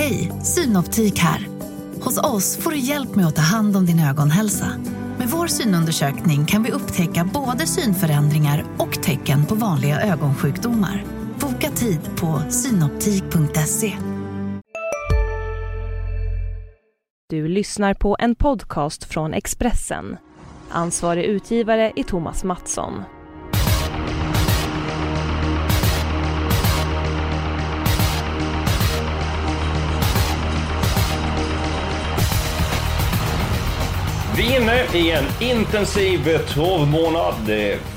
Hej, Synoptik här. Hos oss får du hjälp med att ta hand om din ögonhälsa. Med vår synundersökning kan vi upptäcka både synförändringar och tecken på vanliga ögonsjukdomar. Boka tid på synoptik.se. Du lyssnar på en podcast från Expressen. Ansvarig utgivare är Thomas Mattsson. Vi är inne i en intensiv torvmånad.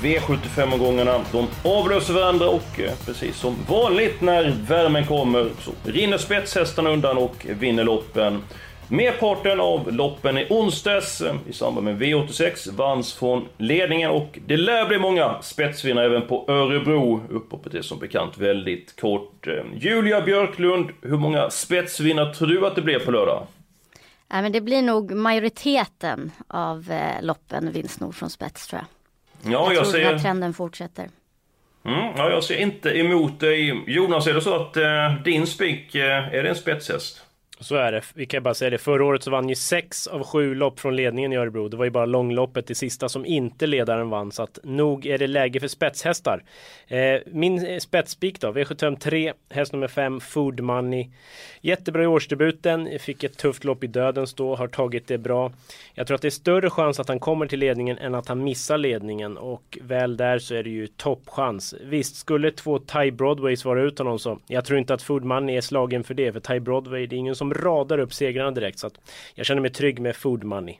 V75-omgångarna. De avlöser varandra och eh, precis som vanligt när värmen kommer så rinner spetshästarna undan och vinner loppen. Merparten av loppen i onsdags i samband med V86 vanns från ledningen och det lär bli många spetsvinnare även på Örebro. Upphoppet är som bekant väldigt kort. Eh, Julia Björklund, hur många spetsvinnare tror du att det blir på lördag? Nej, men det blir nog majoriteten av eh, loppen vinst nog från spets tror jag. Ja, jag, jag tror ser... den här trenden fortsätter. Mm, ja, jag ser inte emot dig. Jonas, är det så att eh, din spik, eh, är det en spetshäst? Så är det. Vi kan bara säga det. Förra året så vann ju sex av sju lopp från ledningen i Örebro. Det var ju bara långloppet, det sista, som inte ledaren vann. Så att nog är det läge för spetshästar. Eh, min eh, spetsspik då, V75 3, häst nummer 5, Food Money. Jättebra i årsdebuten, fick ett tufft lopp i dödens då, har tagit det bra. Jag tror att det är större chans att han kommer till ledningen än att han missar ledningen och väl där så är det ju toppchans. Visst, skulle två Ty Broadway svara ut honom så jag tror inte att Food Money är slagen för det, för Ty Broadway, det är ingen som radar upp segrarna direkt så att jag känner mig trygg med Food Money.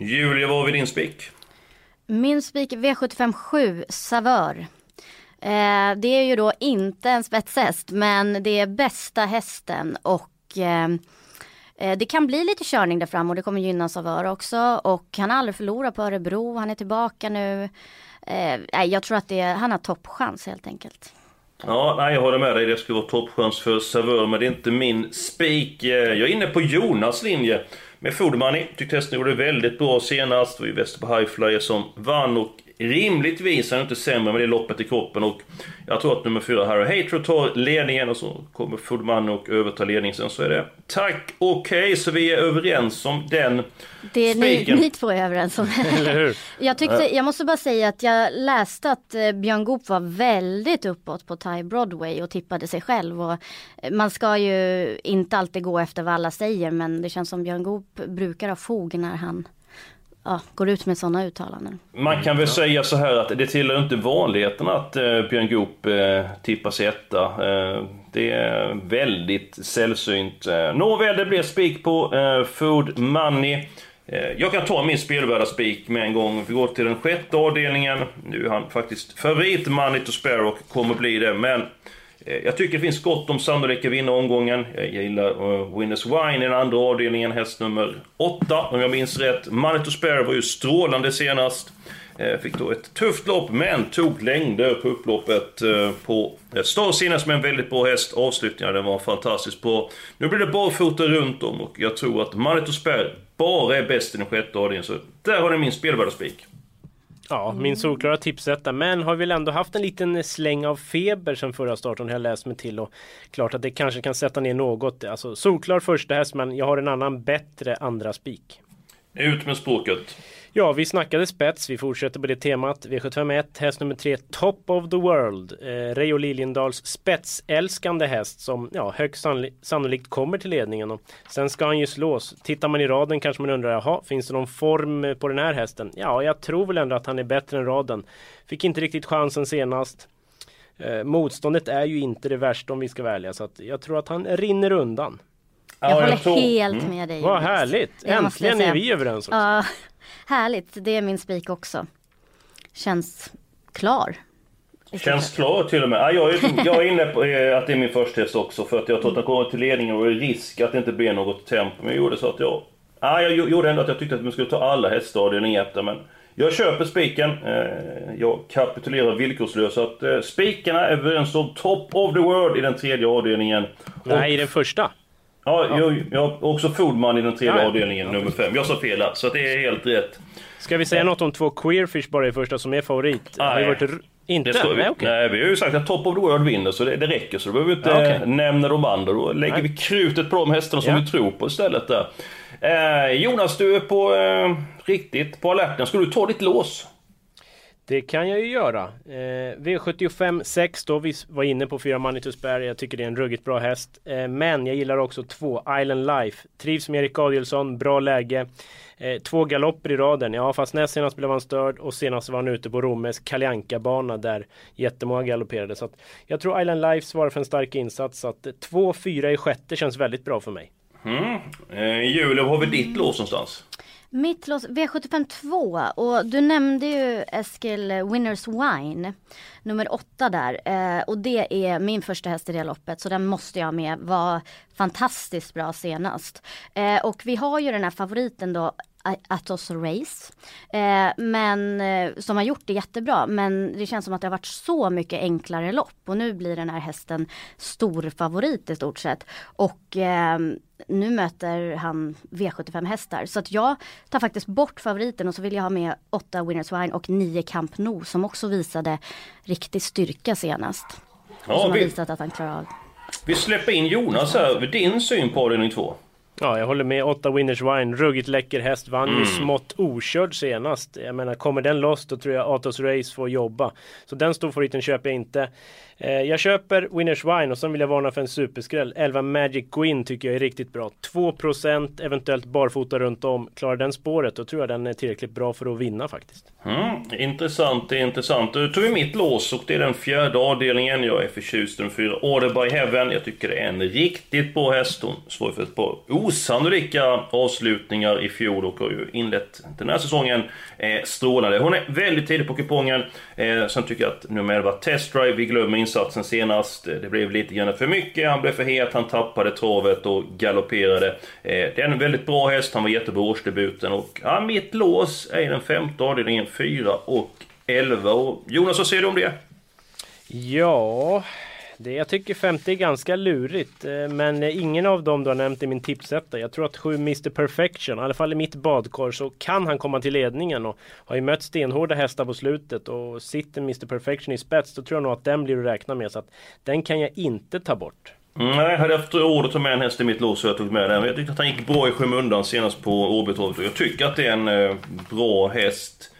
Julia, vad var din spik? Min spik V75 7, Savör. Eh, det är ju då inte en spetshäst men det är bästa hästen och eh, eh, det kan bli lite körning där fram och det kommer gynna Savör också och han har aldrig förlorat på Örebro, han är tillbaka nu. Eh, jag tror att det är, han har toppchans helt enkelt. Ja, nej, jag håller med dig. Det skulle vara toppchans för Savör, men det är inte min spik. Eh, jag är inne på Jonas linje med Food Money. Tyckte hästen gjorde det väldigt bra senast. Det var ju Västerbo Highflyer som vann och rimligtvis är han inte sämre med det loppet i kroppen och jag tror att nummer fyra Harry Hatred tar ledningen och så kommer Foodman och övertar ledningen sen så är det tack, okej, okay, så vi är överens om den Det är ni, ni två är överens om. Eller hur? jag, tyckte, jag måste bara säga att jag läste att eh, Björn Goop var väldigt uppåt på Thai Broadway och tippade sig själv och eh, man ska ju inte alltid gå efter vad alla säger men det känns som Björn Goop brukar ha fog när han ja, går ut med sådana uttalanden. Man kan väl säga så här att det tillhör inte vanligheten att eh, Björn Goop eh, tippas etta. Eh, det är väldigt sällsynt. Eh, Nåväl, det blir spik på eh, Food Money. Eh, jag kan ta min spelvärda spik med en gång. Vi går till den sjätte avdelningen. Nu är han faktiskt favorit, Money to Spare, och kommer bli det. Men Eh, jag tycker det finns gott om sannolika vinnare omgången. Eh, jag gillar uh, Winners Wine i den andra avdelningen, häst nummer 8 om jag minns rätt. Money to Spare var ju strålande senast. Uh, fick då ett tufft lopp, men tog längder på upploppet uh, på Star Sinnes som en väldigt bra häst. Avslutningen den var fantastiskt bra. Nu blir det barfota runt om och jag tror att Money to Spare bara är bäst i den sjätte avdelningen. Så där har ni min spelvärda Ja, min solklara tipsetta. Men har väl ändå haft en liten släng av feber sen förra starten har jag läst mig till och klart att det kanske kan sätta ner något. Alltså solklar första häst men jag har en annan bättre andra spik. Ut med språket. Ja, vi snackade spets. Vi fortsätter på det temat. V751, häst nummer tre, Top of the World. Eh, Reijo Liljendals spetsälskande häst som ja, högst sannolikt kommer till ledningen. Och sen ska han ju slås. Tittar man i raden kanske man undrar, jaha, finns det någon form på den här hästen? Ja, jag tror väl ändå att han är bättre än raden. Fick inte riktigt chansen senast. Eh, motståndet är ju inte det värsta om vi ska välja, så att jag tror att han rinner undan. Jag ja, håller jag tror... helt mm. med dig. Vad härligt! Äntligen är vi överens också. Ja, härligt, det är min spik också. Känns klar. Känns klar till och med. Ja, jag, är, jag är inne på eh, att det är min första häst också för att jag tror att den kommer till ledningen och det är risk att det inte blir något tempo. Men jag gjorde så att jag... Ja, jag gjorde ändå att jag tyckte att man skulle ta alla hästar i 1 men jag köper spiken. Eh, jag kapitulerar villkorslöst. Så att eh, spikarna är överens om top of the world i den tredje avdelningen. Nej, i den första. Ja, ja. Jag, jag har också Foodman i den tredje ja. avdelningen, nummer fem. Jag sa fel här, så det är helt rätt. Ska vi säga något om två Queerfish bara i första som är favorit? Nej. Har varit Inte? Det står, Nej, okej. nej, vi har ju sagt att Top of the World vinner, så det, det räcker. Så då behöver vi inte Ja, okej. nämna de andra. Då lägger Nej. vi krutet på de hästarna som Ja. vi tror på istället. Där. Eh, Jonas, du är på eh, riktigt på alerten. Ska du ta ditt lås? Det kan jag ju göra. Eh, V75 6 då, vi var inne på fyra Manitusberg. Jag tycker det är en ruggigt bra häst. Eh, men jag gillar också två, Island Life. Trivs med Erik Adielsson, bra läge. Eh, två galopper i raden. Ja, fast näst senast blev han störd och senast var han ute på Rommes Kalle bana där jättemånga galopperade. Så att jag tror Island Life svarar för en stark insats. Så att 2-4 i sjätte känns väldigt bra för mig. Mm. Eh, Julia, var har vi ditt lås någonstans? Mitt lås V75 2 och du nämnde ju Eskil Winners Wine nummer åtta där eh, och det är min första häst i det loppet så den måste jag ha med. Var fantastiskt bra senast. Eh, och vi har ju den här favoriten då Atos Race. Eh, men eh, som har gjort det jättebra men det känns som att det har varit så mycket enklare lopp och nu blir den här hästen stor favorit i stort sett. Och eh, nu möter han V75 hästar så att jag tar faktiskt bort favoriten och så vill jag ha med 8 Winners Wine och 9 Camp Nou som också visade riktig styrka senast. Ja, som har vi, visat att han klarar av. vi släpper in Jonas här. Din syn på avdelning två? Ja, jag håller med. 8 Winners Wine, ruggigt läcker häst. Vann ju smått okörd senast. Jag menar, kommer den loss då tror jag Atos Race får jobba. Så den storfavoriten köper jag inte. Eh, jag köper Winners Wine och sen vill jag varna för en superskräll. 11 Magic Queen tycker jag är riktigt bra. 2% eventuellt barfota runt om. Klarar den spåret då tror jag den är tillräckligt bra för att vinna faktiskt. Mm, intressant, det är intressant. Då tog vi mitt lås och det är den fjärde avdelningen. Jag är förtjust i den fyra Order by Heaven. Jag tycker det är en riktigt bra häst. Hon står för ett par osannolika avslutningar i fjol och har ju inlett den här säsongen eh, strålande. Hon är väldigt tidig på kupongen. Eh, sen tycker jag att nummer 11 Test Drive, vi glömmer insatsen senast. Det blev lite grann för mycket, han blev för het, han tappade travet och galopperade. Eh, det är en väldigt bra häst, han var jättebra i årsdebuten och ja, mitt lås är i den femte avdelningen 4 och 11. Och Jonas, vad säger du om det? Ja, det, jag tycker 50 är ganska lurigt. Eh, men ingen av dem du har nämnt i min tipsetta. Jag tror att 7 Mr Perfection, i alla fall i mitt badkar, så kan han komma till ledningen. Och har ju mött stenhårda hästar på slutet. Och sitter Mr Perfection i spets, då tror jag nog att den blir att räkna med. Så att den kan jag inte ta bort. Mm, Nej, jag hade haft råd att ta med en häst i mitt lås så jag tog med den. Jag tyckte att han gick bra i skymundan senast på Åbytorget och jag tycker att det är en eh, bra häst.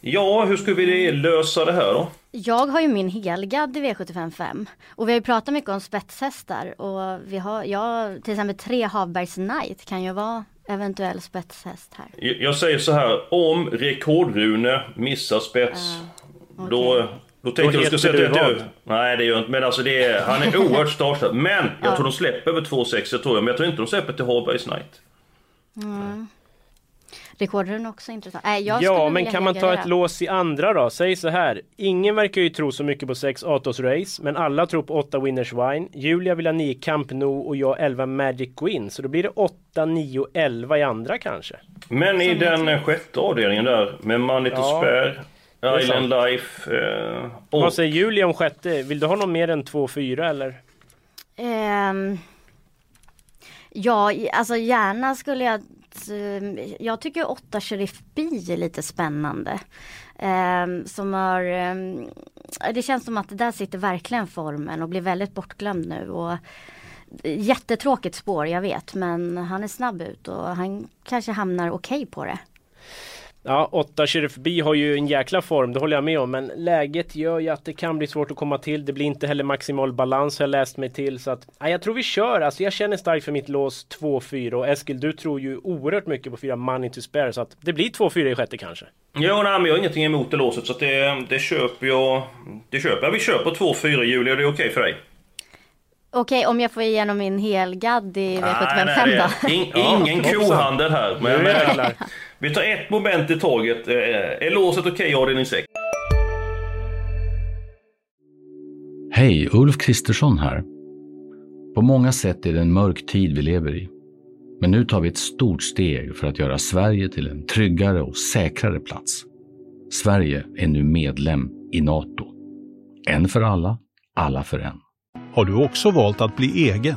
Ja, hur ska vi lösa det här då? Jag har ju min helgadd i V755 och vi har ju pratat mycket om spetshästar och vi har, jag till exempel tre Havbergs Knight kan ju vara eventuell spetshäst här. Jag jag säger så här, om Rekordrune missar spets, då, då tänkte jag Då att du skulle säga att jag... Nej, det gör jag inte. Men alltså det är, han är oerhört startstark. Men jag tror de släpper över 2,6, jag tror jag. Men jag tror inte de släpper till Harbergs Knight. Rekordrun också intressant. Äh, jag ja, men kan man ta ett lås i andra då? Säg så här. Ingen verkar ju tro så mycket på 6 Atos Race, men alla tror på 8 Winners Wine. Julia vill ha 9 Camp Nou och jag 11 Magic Gwyn. Så då blir det 8, 9, 11 i andra kanske. Men i den sjätte avdelningen där, med Money to Ja, Spare, Island Life eh, och... Vad säger Julia om sjätte? Vill du ha någon mer än 2, 4 eller? Ehm, ja, alltså gärna skulle jag ehm, Jag tycker 8 Sheriff B är lite spännande. Eh, som har... eh, det känns som att där sitter verkligen formen och blir väldigt bortglömd nu. Och jättetråkigt spår, jag vet. Men han är snabb ut och han kanske hamnar okej på det. Ja, 8 Sheriff B har ju en jäkla form, det håller jag med om. Men läget gör ju att det kan bli svårt att komma till. Det blir inte heller maximal balans har jag läst mig till. Så att, ja, jag tror vi kör. Alltså jag känner starkt för mitt lås 2-4. Och Eskil, du tror ju oerhört mycket på 4 Money to Spare. Så att det blir 2-4 i sjätte kanske. Ja, nej, men jag har ingenting emot det låset så att det, det köper jag. Det köper jag. Vi köper 2-4 Julia, det är okej för dig? Okej, om jag får igenom min helgadd i Nej, V75 nej, då. det är in, Ja, ingen hoppsan. kohandel här. Men, jävlar. Vi tar ett moment i taget. Eh, Är låset okej, avdelning 6? Hej, Ulf Kristersson här. På många sätt är det en mörk tid vi lever i. Men nu tar vi ett stort steg för att göra Sverige till en tryggare och säkrare plats. Sverige är nu medlem i Nato. En för alla, alla för en. Har du också valt att bli egen?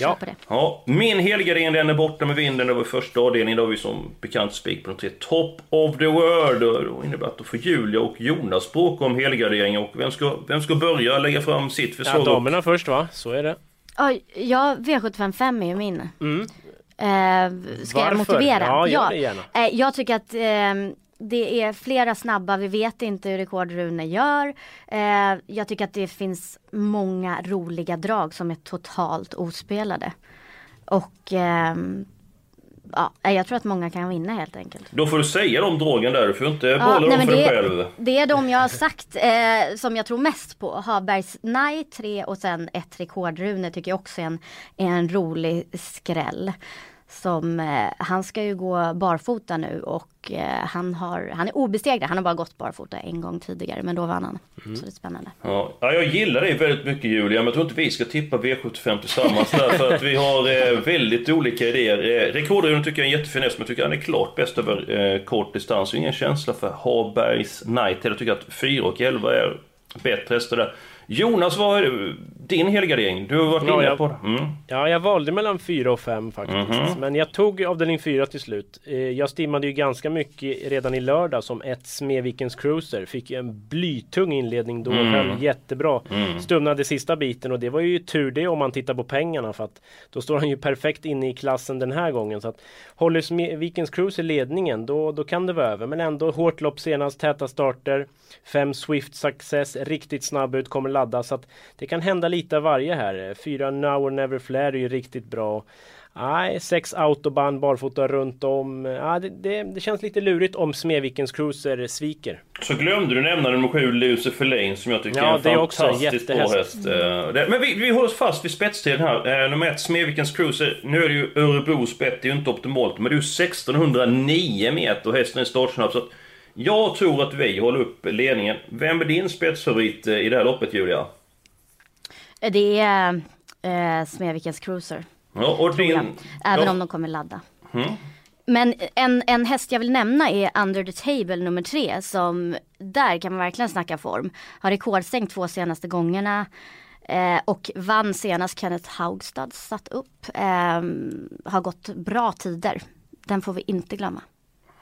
Ja, Ja. på det. Ja, min helgardering den är borta med vinden. Var första avdelningen. Då har vi som bekant spik på de tre Top of the World. Och Det innebär att då får Julia och Jonas bråka om helgardering. Och vem ska, vem ska börja lägga fram sitt Ja, förslag? damerna först va? Så är det. Ja, V755 är ju min. Mm. Eh, ska Varför? jag motivera? Ja, gör det gärna. Eh, jag tycker att eh, det är flera snabba, vi vet inte hur rekordrune gör. Eh, jag tycker att det finns många roliga drag som är totalt ospelade. Och ehm, ja, jag tror att många kan vinna helt enkelt. Då får du säga de dragen där. Du får inte Ja, behålla nej, dem men för dig det- själv. Det är de jag har sagt eh, som jag tror mest på. Habergs Nej 3 och sen ett rekordrune tycker jag också är en, är en rolig skräll. Som, eh, han ska ju gå barfota nu och eh, han, har, han är obesegrad. Han har bara gått barfota en gång tidigare men då vann han. Så det är spännande. Ja, ja, jag gillar dig väldigt mycket Julia, men jag tror inte vi ska tippa V75 tillsammans där, för att vi har eh, väldigt olika idéer. Eh, Rekordrunden tycker jag är en jättefin häst, men jag tycker han är klart bäst över eh, kort distans. Ingen känsla för Harbergs Knight. Jag tycker att 4 och 11 är bättre hästar där. Jonas, vad är din helgardering? Du har varit Ja, inne jag- på det. Mm. Ja, jag valde mellan 4 och 5 faktiskt. Mhm. Men jag tog avdelning 4 till slut. Eh, Jag stimmade ju ganska mycket redan i lördag som ett Smedvikens Cruiser. Fick en blytung inledning då Mm. höll jättebra. Mm. Stumnade sista biten och det var ju tur det om man tittar på pengarna för att då står han ju perfekt inne i klassen den här gången. Så att håller Smedvikens Cruiser ledningen då, då kan det vara över. Men ändå hårt lopp senast, täta starter. Fem Swift Success, riktigt snabb ut, kommer ladda. Så att det kan hända lite av varje här. Fyra Now or Never Flare är ju riktigt bra. Nej, sex autobahn barfota runt om. Ja, det, det, det känns lite lurigt om Smedvikens Cruiser sviker. Så glömde du nämna nummer 7, Lucifer Lane, som jag tycker Ja, är en det jättehäst. häst. Eh, det- Men vi, vi håller oss fast vid spetstiden här. Eh, Nummer 1, Smedvikens Cruiser. Nu är det ju Örebro spett, det är ju inte optimalt, men det är ju 1609 meter och hästen är startsnabb. Så jag tror att vi håller upp ledningen. Vem är din spetsfavorit eh, i det här loppet, Julia? Eh, Det är eh, Smedvikens Cruiser. Ja, och jag. din... Även ja. om de kommer ladda. Mm. Men en, en häst jag vill nämna är Under the Table nummer tre som där kan man verkligen snacka form. Har rekordstängt två senaste gångerna. Eh, och vann senast Kenneth Haugstad satt upp. Eh, har gått bra tider. Den får vi inte glömma.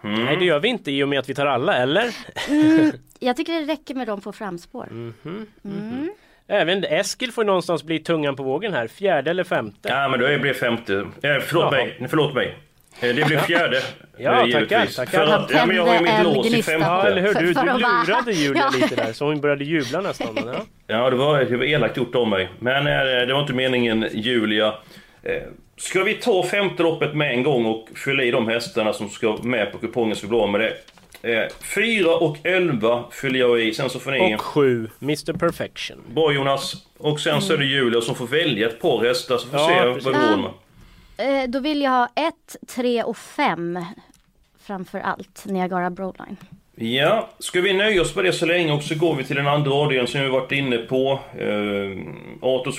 Mm. Nej, det gör vi inte i och med att vi tar alla, eller? Mm, jag tycker det räcker med dem på framspår. Mhm. Mm. Även Eskil får ju någonstans bli tungan på vågen här. Fjärde eller femte? Ja, men då blir det femte. Eh, förlåt Jaha. mig, förlåt mig. Eh, Det blir fjärde. Ja, eh, tackar, tackar. För att, ja, men jag har ju mitt lås i femte. Ja, eller hur? Du, du lurade Julia Ja. lite där, så hon började jubla nästan. Men, ja. Ja, det var, det var elakt gjort av mig. Men eh, det var inte meningen, Julia. Ska vi ta femte loppet med en gång och fylla i de hästarna som ska med på kupongen så vi blir med det? Eh, 4 och 11 fyller jag i, sen så får ni... Och sju, Mr Perfection. Bra Jonas. Och sen så är det Julia som får välja ett par hästar, så får vi Ja, se precis. vad det går med. Eh, då vill jag ha ett, tre och fem framför allt. Niagara Broadline. Ja, ska vi nöja oss med det så länge och så går vi till den andra avdelningen som vi varit inne på. Uh,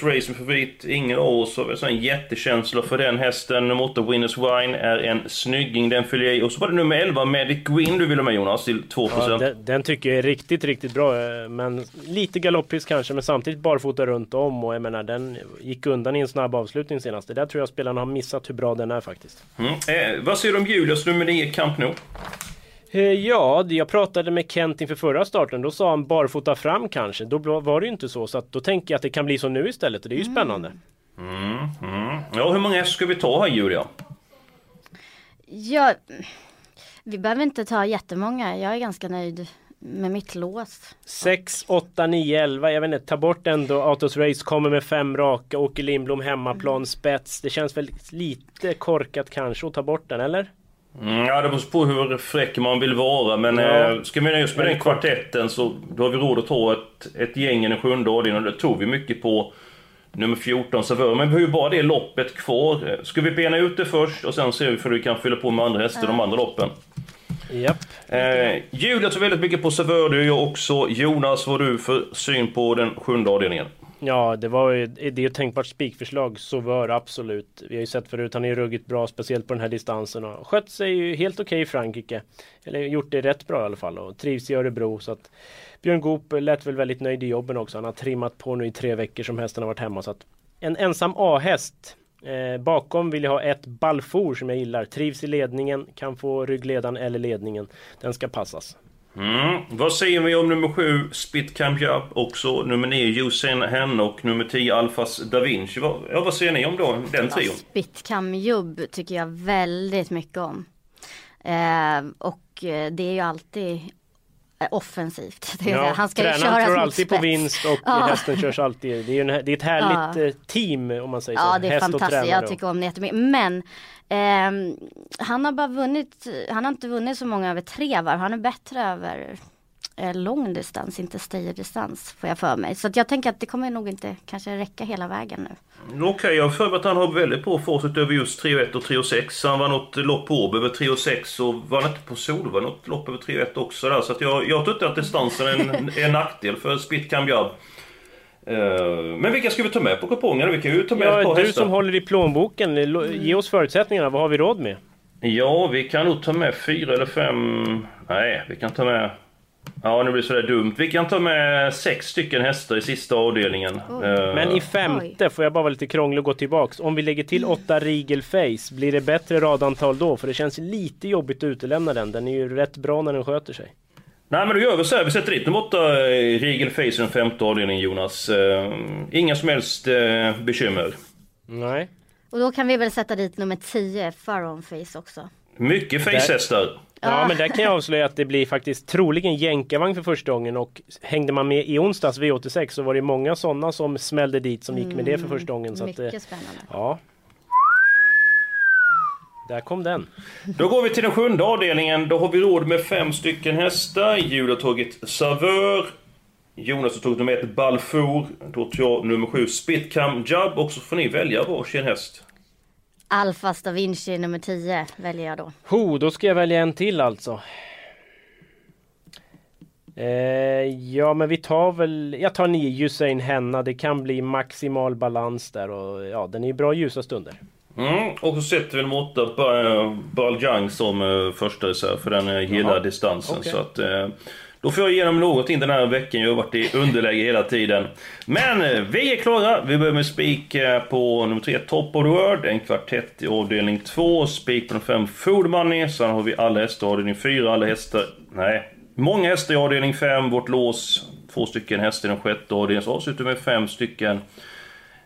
Race med favorit. Ingen av oss har en jättekänsla för den hästen. Nummer 8 Winners Wine är en snygging, den jag i. Och så var det nummer 11 Magic Win du ville ha med Jonas, till 2%. Ja, den, den tycker jag är riktigt, riktigt bra. eh, Men lite galoppis kanske, men samtidigt barfota runt om. Och jag menar, den gick undan i en snabb avslutning senast. Det där tror jag spelarna har missat hur bra den är faktiskt. Mm. Eh, vad säger du om Julius nummer 9 Camp Nou? Eh, Ja, jag pratade med Kent inför förra starten. Då sa han barfota fram kanske. Då var det ju inte så. Så att då tänker jag att det kan bli så nu istället. Och det är ju spännande. Mm. Mm. Ja, hur många hästar ska vi ta här Julia? Ja, vi behöver inte ta jättemånga. Jag är ganska nöjd med mitt lås. 6, 8, 9, 11. Jag vet inte, ta bort ändå Autos Race, kommer med fem raka, Åke Lindblom hemmaplan, spets. Det känns väl lite korkat kanske att ta bort den, eller? Mm, ja, det beror på hur fräck man vill vara, men Ja. eh, ska vi nöja oss med den kvartetten så då har vi råd att ta ett, ett gäng i den sjunde avdelningen och det tog vi mycket på nummer 14 Savör. Men vi har ju bara det loppet kvar. Ska vi bena ut det först och sen ser vi för vi kan fylla på med andra hästar de andra loppen? Japp. Eh, Julia så väldigt mycket på Savör, det jag också. Jonas, vad har du för syn på den sjunde avdelningen? Ja, det var ju, det är ju ett tänkbart spikförslag. Sauveur, absolut. Vi har ju sett förut, han är ju ruggigt bra, speciellt på den här distansen. Och skött sig ju helt okej okay i Frankrike. Eller gjort det rätt bra i alla fall och trivs i Örebro. Så att Björn Goop lät väl väldigt nöjd i jobben också. Han har trimmat på nu i tre veckor som hästen har varit hemma. Så att en ensam A-häst. Eh, bakom vill jag ha ett Balfour som jag gillar. Trivs i ledningen, kan få ryggledaren eller ledningen. Den ska passas. Mm. Vad säger vi om nummer 7, Spit Camp också, nummer 9, Usain Henne och nummer 10, Alfas Da Vinci. Vad, ja, vad säger ni om då, den trion? Ja, Spit Camp tycker jag väldigt mycket om. Eh, och eh, det är ju alltid offensivt. Det ja, han ska tränaren tror alltid på vinst och ja. hästen körs alltid. Det är, en, det är ett härligt ja. Eh, team om man säger så. Ja det är fantastiskt. Jag tycker om det jättemycket. Men eh, han har bara vunnit, han har inte vunnit så många över tre varv. Han är bättre över eh, lång distans, inte stayerdistans får jag för mig. Så jag tänker att det kommer nog inte kanske räcka hela vägen nu. Okej, okay, jag har för mig att han har väldigt bra facit över just 3,1 och 3,6. Han var något lopp på Åby över 3,6 och var inte på Solva något lopp över 3,1 också där. Så att jag, jag tror inte att distansen är en, en nackdel för Spit Cambiab. Uh, men vilka ska vi ta med på kupongerna? Vi kan ju ta med ja, ett par Du hästar. som håller i plånboken, ge oss förutsättningarna. Vad har vi råd med? Ja, vi kan nog ta med fyra eller fem... Nej, vi kan ta med Ja, nu blir det sådär dumt. Vi kan ta med sex stycken hästar i sista avdelningen. Oh. Men i femte, Oj. får jag bara vara lite krånglig och gå tillbaks. Om vi lägger till åtta Regal Face, blir det bättre radantal då? För det känns lite jobbigt att utelämna den. Den är ju rätt bra när den sköter sig. Nej men då gör vi så här, vi sätter dit nummer åtta eh, Regal Face i den femte avdelningen Jonas. Uh, inga som helst uh, bekymmer. Nej. Och då kan vi väl sätta dit nummer 10, Faron Face också. Mycket facehästar. Ja, men där kan jag avslöja att det blir faktiskt troligen jänkarvagn för första gången och hängde man med i onsdags V86 så var det många sådana som smällde dit som gick med det för mm, första gången. Så mycket att, spännande. Ja. Där kom den. Då går vi till den sjunde avdelningen. Då har vi råd med fem stycken hästar. Julia har tagit Savör. Jonas har tagit nummer ett Balfour. Då tar jag nummer sju Spitcam Jab. Och så får ni välja varsin häst. Alfas da Vinci nummer 10 väljer jag då. Ho, då ska jag välja en till alltså. Eh, ja men vi tar väl, jag tar 9 Usain Henna. Det kan bli maximal balans där och ja den är bra ljusa stunder. Mm, och så sätter vi nummer 8 Baljang som uh, första reserv för den uh, gillar Jaha. distansen. Okay. Så att, uh, då får jag igenom något in den här veckan. Jag har varit i underläge hela tiden. Men eh, vi är klara. Vi börjar med spik eh, på nummer 3, Top of the World. En kvartett i avdelning 2. Spik på nummer 5, Food Money. Sen har vi alla hästar i avdelning 4. Alla hästar... Nej. Många hästar i avdelning 5. Vårt lås. Två stycken hästar i den sjätte avdelningen. Så avslutar vi med fem stycken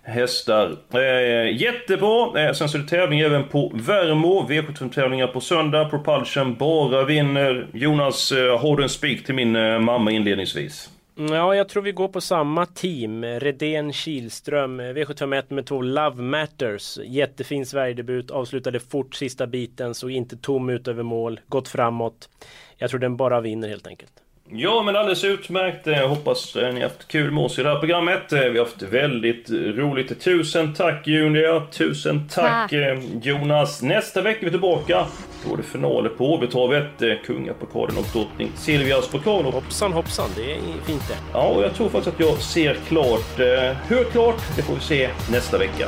hästar. Eh, jättebra! Eh, sen så är det tävling även på Värmo. V75-tävlingar på söndag. Propulsion bara vinner. Jonas, eh, har du en spik till min eh, mamma inledningsvis? Ja, jag tror vi går på samma team. Redén Kilström, eh, V751 med två Love Matters. Jättefin Sverigedebut, avslutade fort sista biten, såg inte tom ut över mål, gått framåt. Jag tror den bara vinner helt enkelt. Ja, men alldeles utmärkt. Jag hoppas ni har haft kul med oss i det här programmet. Vi har haft väldigt roligt. Tusen tack Julia! Tusen tack, tack. Eh, Jonas! Nästa vecka är vi tillbaka. Då är det finaler på Åbytravet. Eh, Kungapokalen och drottning Silvias pokal. Hoppsan hoppsan, det är fint det. Ja, och jag tror faktiskt att jag ser klart. Eh, hur klart? Det får vi se nästa vecka.